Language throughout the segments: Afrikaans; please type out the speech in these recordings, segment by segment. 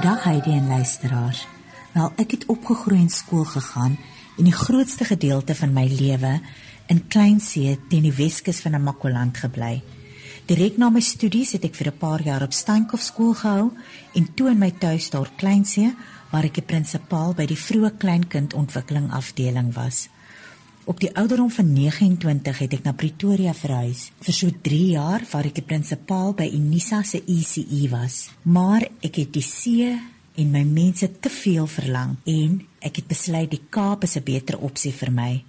Goeiedag Heidi en luisteraars. Wel, ek het opgegroei in skool gegaan en die grootste gedeelte van my lewe in Kleinsee teen die Weskus van Namakoland gebly. Direk na my studies het ek vir 'n paar jaar op Steenkop skool gehou en toe in my tuisdorp Kleinsee waar ek die prinsipaal by die vroeë kleinkind ontwikkeling afdeling was. Op die ouderdom van 29 het ek na Pretoria verhuis vir so 3 jaar waar ek die prinsipaal by Unisa se ECE was. Maar ek het die see en my mense te veel verlang en ek het besluit die Kaap is 'n beter opsie vir my.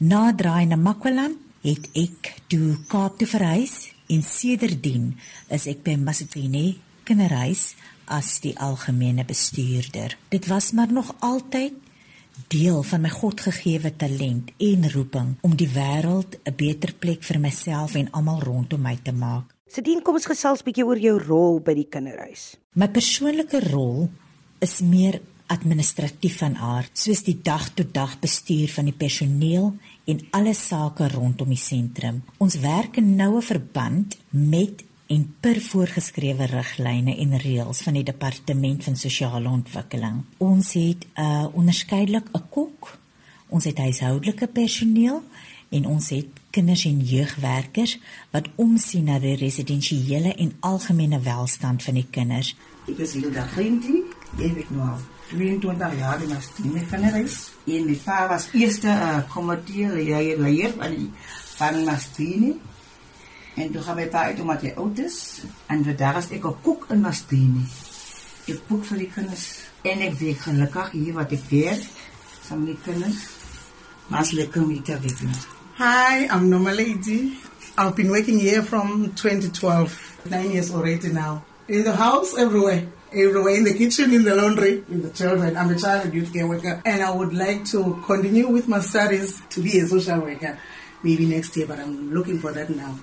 Na draai na Makwaland het ek toe Kaap toe verhuis en sedertdien is ek by Masipini kinderhuis as die algemene bestuurder. Dit was maar nog altyd deel van my godgegewe talent en roeping om die wêreld 'n beter plek vir myself en almal rondom my te maak. Sedien kom ons gesels bietjie oor jou rol by die kinderhuis. My persoonlike rol is meer administratief van aard, soos die dag-tot-dag bestuur van die personeel en alle sake rondom die sentrum. Ons werk in noue verband met en per voorgeskrewe riglyne en reëls van die departement van sosiale ontwikkeling. Ons het 'n uh, onderskeidelik 'n kok, ons het huishoudelike personeel en ons het kinders en jeugwerkers wat omsien na die residensiële en algemene welstand van die kinders. Ek is Hilda Grinty, ek het nou 23 jaar in my stemme kinderhuis. En my pa was eerste uh, komitee leier leier van die van Mastini. En toe gaan my pa uit omdat hy oud is en vandag is ek 'n koek in Mastini. Ek kook vir die kinders en ek week gelukkig hier wat ek weet saam met die kinders. Maar as lekker om te wees. Hi, I'm Norma Lady. I've been working here from 2012, nine years already now. In the house, everywhere. Everywhere, in the kitchen, in the laundry, in the children. I'm a child and youth care worker. And I would like to continue with my studies to be a social worker maybe next year, but I'm looking for that now.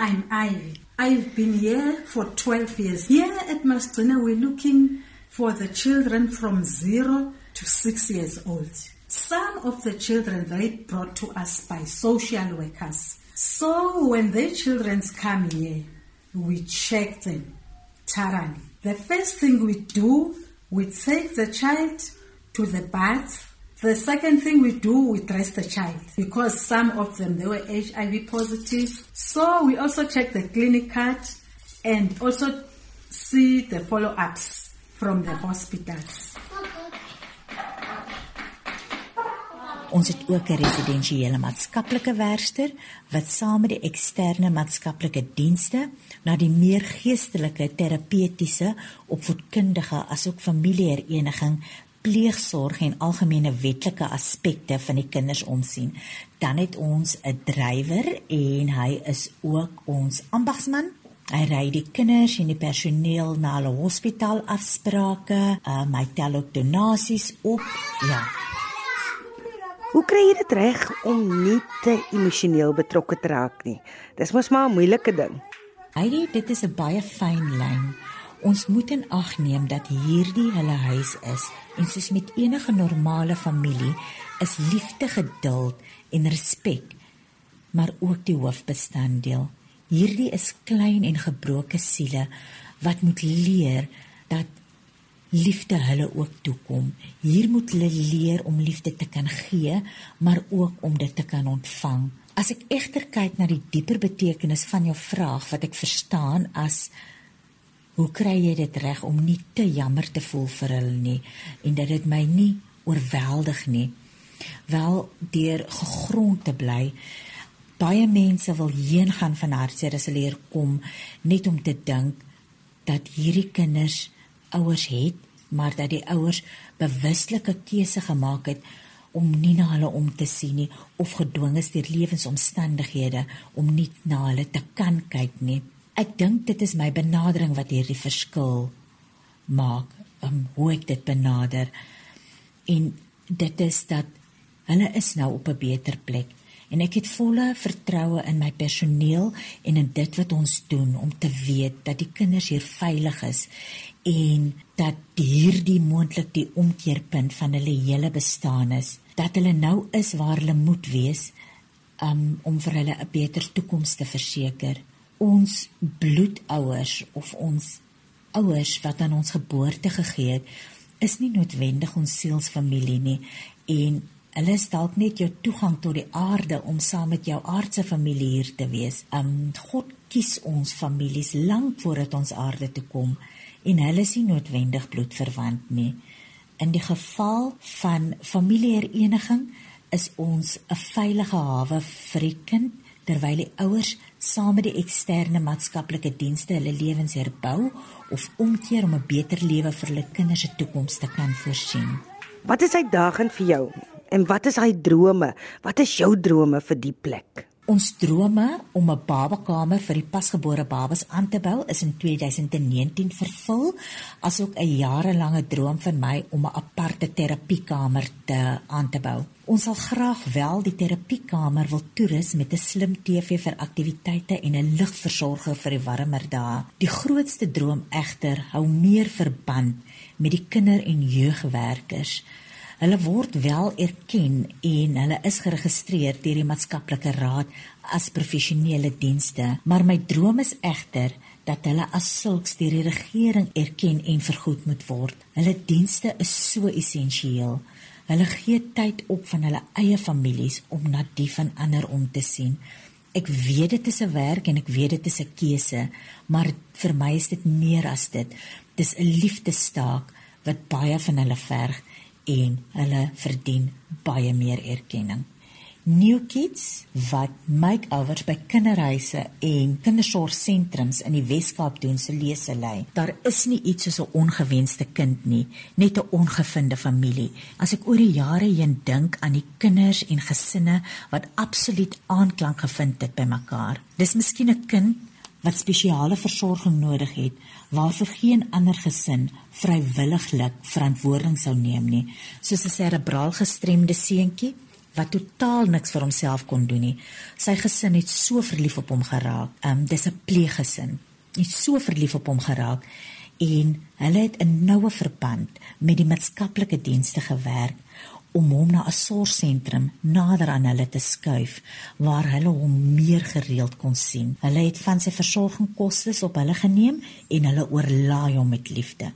I'm Ivy. I've been here for 12 years. Here at Mastina, we're looking for the children from zero to six years old. Some of the children they brought to us by social workers. So when their children come here, we check them thoroughly. The first thing we do, we take the child to the bath. The second thing we do, we dress the child because some of them they were HIV positive. So we also check the clinic card and also see the follow-ups from the hospitals. Ons het ook 'n residensiële maatskaplike werker wat saam met die eksterne maatskaplike dienste na die meer geestelike terapeutiese opvoedkundige asook familiehereniging pleegsorg en algemene wetlike aspekte van die kinders omsien. Dan het ons 'n drywer en hy is ook ons ambagsman. Hy ry die kinders en die personeel na hulle hospitaalafsprake, um, hy tel ook donasies op. Ja. Hoe kry jy dit reg om nie te emosioneel betrokke te raak nie? Dis mos maar 'n moeilike ding. Heidi, dit is 'n baie fyn lyn. Ons moet in ag neem dat hierdie hulle huis is en soos met enige normale familie is liefde, geduld en respek maar ook die hoofbestanddeel. Hierdie is klein en gebroke siele wat moet leer dat liefde hulle ook toekom. Hier moet hulle leer om liefde te kan gee, maar ook om dit te kan ontvang. As ek egter kyk na die dieper betekenis van jou vraag wat ek verstaan as hoe kry jy dit reg om nie te jammer te voel vir hulle nie en dat dit my nie oorweldig nie. Wel deur gegrond te bly. Baie mense wil heen gaan van hartseer as hulle hier kom net om te dink dat hierdie kinders ouers het, maar dat die ouers bewuslike keuse gemaak het om nie na hulle om te sien nie of gedwing is deur lewensomstandighede om nie na hulle te kan kyk nie. Ek dink dit is my benadering wat hierdie verskil maak, um, hoe ek dit benader. En dit is dat hulle is nou op 'n beter plek. En ek het volle vertroue in my personeel en in dit wat ons doen om te weet dat die kinders hier veilig is en dat hierdie moontlik die omkeerpunt van hulle hele bestaan is. Dat hulle nou is waar hulle moet wees um, om vir hulle 'n beter toekoms te verseker ons bloedouers of ons ouers wat aan ons geboorte gegee het, is nie noodwendig ons sielsfamilie nie en hulle is dalk net jou toegang tot die aarde om saam met jou aardse familie hier te wees. Um God kies ons families lank voordat ons aarde toe kom en hulle is nie noodwendig bloedverwant nie. In die geval van familiehereniging is ons 'n veilige hawe vir die kind terwyl die ouers saam met die eksterne maatskaplike dienste hulle lewens herbou of omkeer om 'n beter lewe vir hulle kinders se toekoms te kan voorsien. Wat is uitdagend vir jou en wat is hy drome? Wat is jou drome vir die plek? Ons drome om 'n babakamer vir die pasgebore babas aan te bou is in 2019 vervul, asook 'n jarelange droom van my om 'n aparte terapiekamer te aan te bou. Ons sal graag wel die terapiekamer wil toerus met 'n slim TV vir aktiwiteite en 'n ligversorger vir die warmer dae. Die grootste droom egter hou meer verband met die kinder- en jeugwerkers. Hulle word wel erken en hulle is geregistreer deur die maatskaplike raad as professionele dienste, maar my droom is egter dat hulle as sulks deur die regering erken en vergoed moet word. Hulle dienste is so essensieel. Hulle gee tyd op van hulle eie families om na die van ander om te sien. Ek weet dit is 'n werk en ek weet dit is 'n keuse, maar vir my is dit meer as dit. Dis 'n liefdestaak wat baie van hulle verg en hulle verdien baie meer erkenning. New Kids wat makeovers by kinderhuise en kindersorgsentrums in die Weskaap doen se lese lei. Daar is nie iets soos 'n ongewenste kind nie, net 'n ongevinde familie. As ek oor die jare heen dink aan die kinders en gesinne wat absoluut aanklank gevind het by mekaar. Dis miskien 'n kind wat spesiale versorging nodig het waarvoor geen ander gesin vrywilliglik verantwoording sou neem nie. Soos 'n serebraal gestremde seentjie wat totaal niks vir homself kon doen nie. Sy gesin het so verlief op hom geraak. Um, dis 'n pleeggesin. Het so verlief op hom geraak. En hulle het 'n noue verband met die maatskaplike dienste gewerk om hom na 'n sorgsentrum nader aan hulle te skuif waar hulle hom meer gereeld kon sien. Hulle het van sy versorging kostes op hulle geneem en hulle oorlaai hom met liefde.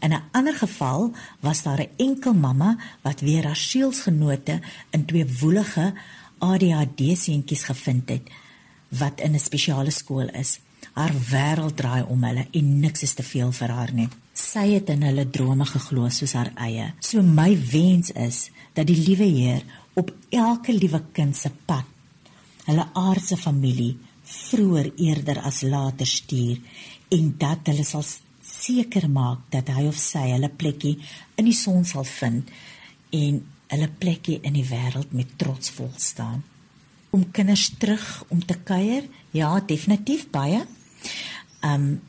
In 'n ander geval was daar 'n enkel mamma wat weer haar sielsgenote in twee woelige ADHD seentjies gevind het wat in 'n spesiale skool is. Haar wêreld draai om hulle en niks is te veel vir haar nie. Sy het in hulle drome geglo soos haar eie. So my wens is dat die liewe Heer op elke liewe kind se pad hulle aardse familie vroeër eerder as later stuur en dat hulle sal seker maak dat hy of sy hulle plekkie in die son sal vind en hulle plekkie in die wêreld met trots vol staan. Om kinders terug om te kuier, ja, definitief baie. Um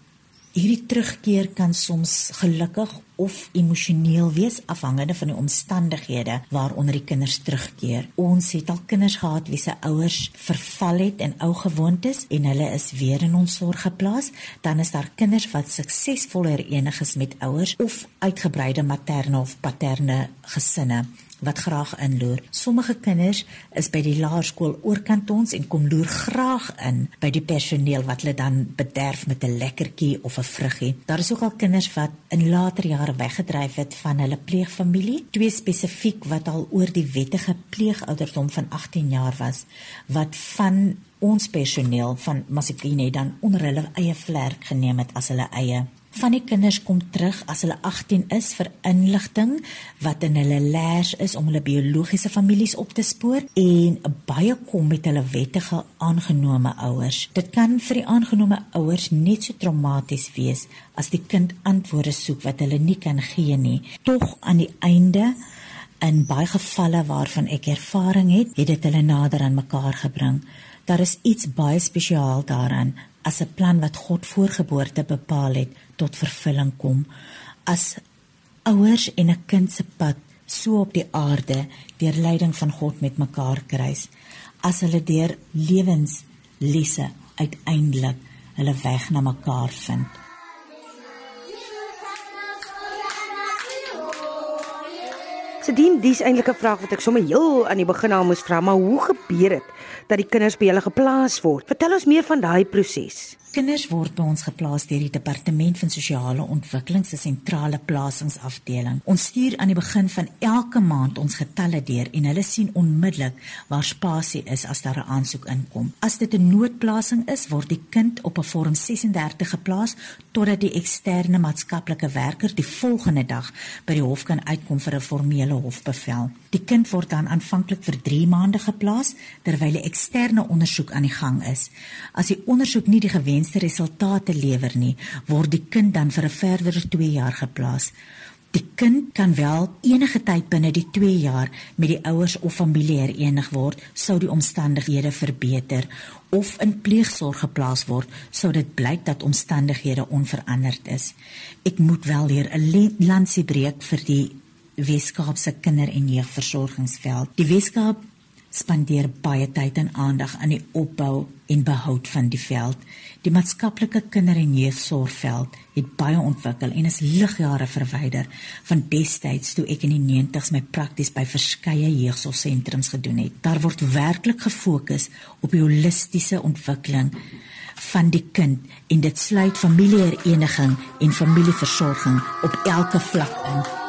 hierdie terugkeer kan soms gelukkig of emosioneel wees afhangende van die omstandighede waaronder die kinders terugkeer. Ons het al kinders gehad wie se ouers verval het in ou gewoontes en hulle is weer in ons sorg geplaas. Dan is daar kinders wat suksesvol herenig is met ouers of uitgebreide materne of paterne gesinne wat graag inloer. Sommige kinders is by die laerskool oorkant ons en kom loer graag in by die personeel wat hulle dan bederf met 'n lekkertjie of 'n vruggie. Daar is ook al kinders wat in later jare weggedryf het van hulle pleegfamilie, twee spesifiek wat al oor die wettige pleegouderdom van 18 jaar was, wat van ons personeel van Masikine dan onder hulle eie vlerk geneem het as hulle eie van die kinders kom terug as hulle 18 is vir inligting wat in hulle leers is om hulle biologiese families op te spoor en baie kom met hulle wettige aangenome ouers. Dit kan vir die aangenome ouers net so traumaties wees as die kind antwoorde soek wat hulle nie kan gee nie. Tog aan die einde in baie gevalle waarvan ek ervaring het, het dit hulle nader aan mekaar gebring. Daar is iets baie spesiaal daaraan as 'n plan wat God voorgeboorte bepaal het tot vervulling kom. As ouers en 'n kind se pad so op die aarde deur leiding van God met mekaar kruis as hulle deur lewenslesse uiteindelik hulle weg na mekaar vind Sedien dis eintlik 'n vraag wat ek sommer heel aan die begin al moes vra, maar hoe gebeur dit dat die kinders by julle geplaas word? Vertel ons meer van daai proses. Kinders word by ons geplaas deur die Departement van Sosiale Ontwikkeling se sentrale plasingsafdeling. Ons stuur aan die begin van elke maand ons getalle deur en hulle sien onmiddellik waar spasie is as daar 'n aansoek inkom. As dit 'n noodplasing is, word die kind op 'n vorm 36 geplaas totdat die eksterne maatskaplike werker die volgende dag by die hof kan uitkom vir 'n formele hofbevel. Die kind word dan aanvanklik vir 3 maande geplaas terwyl 'n eksterne ondersoek aan die gang is. As die ondersoek nie die gewenste resultate lewer nie, word die kind dan vir 'n verdere 2 jaar geplaas. Die kind kan wel enige tyd binne die 2 jaar met die ouers of familie herenig word sou die omstandighede verbeter of in pleegsorg geplaas word sou dit blyk dat omstandighede onveranderd is. Ek moet wel hier 'n landsie breek vir die Weskaapse kinder- en jeugversorgingsveld. Die Weskaap spandeer baie tyd en aandag aan die opbou en behoud van die veld. Die maatskaplike kinder- en jeugsorgveld het baie ontwikkel en is ligjare verwyder van destyds toe ek in die 90's my prakties by verskeie jeugsorgsentrums gedoen het. Daar word werklik gefokus op die holistiese ontwikkeling van die kind en dit sluit familiehereniging en familieversorging op elke vlak in.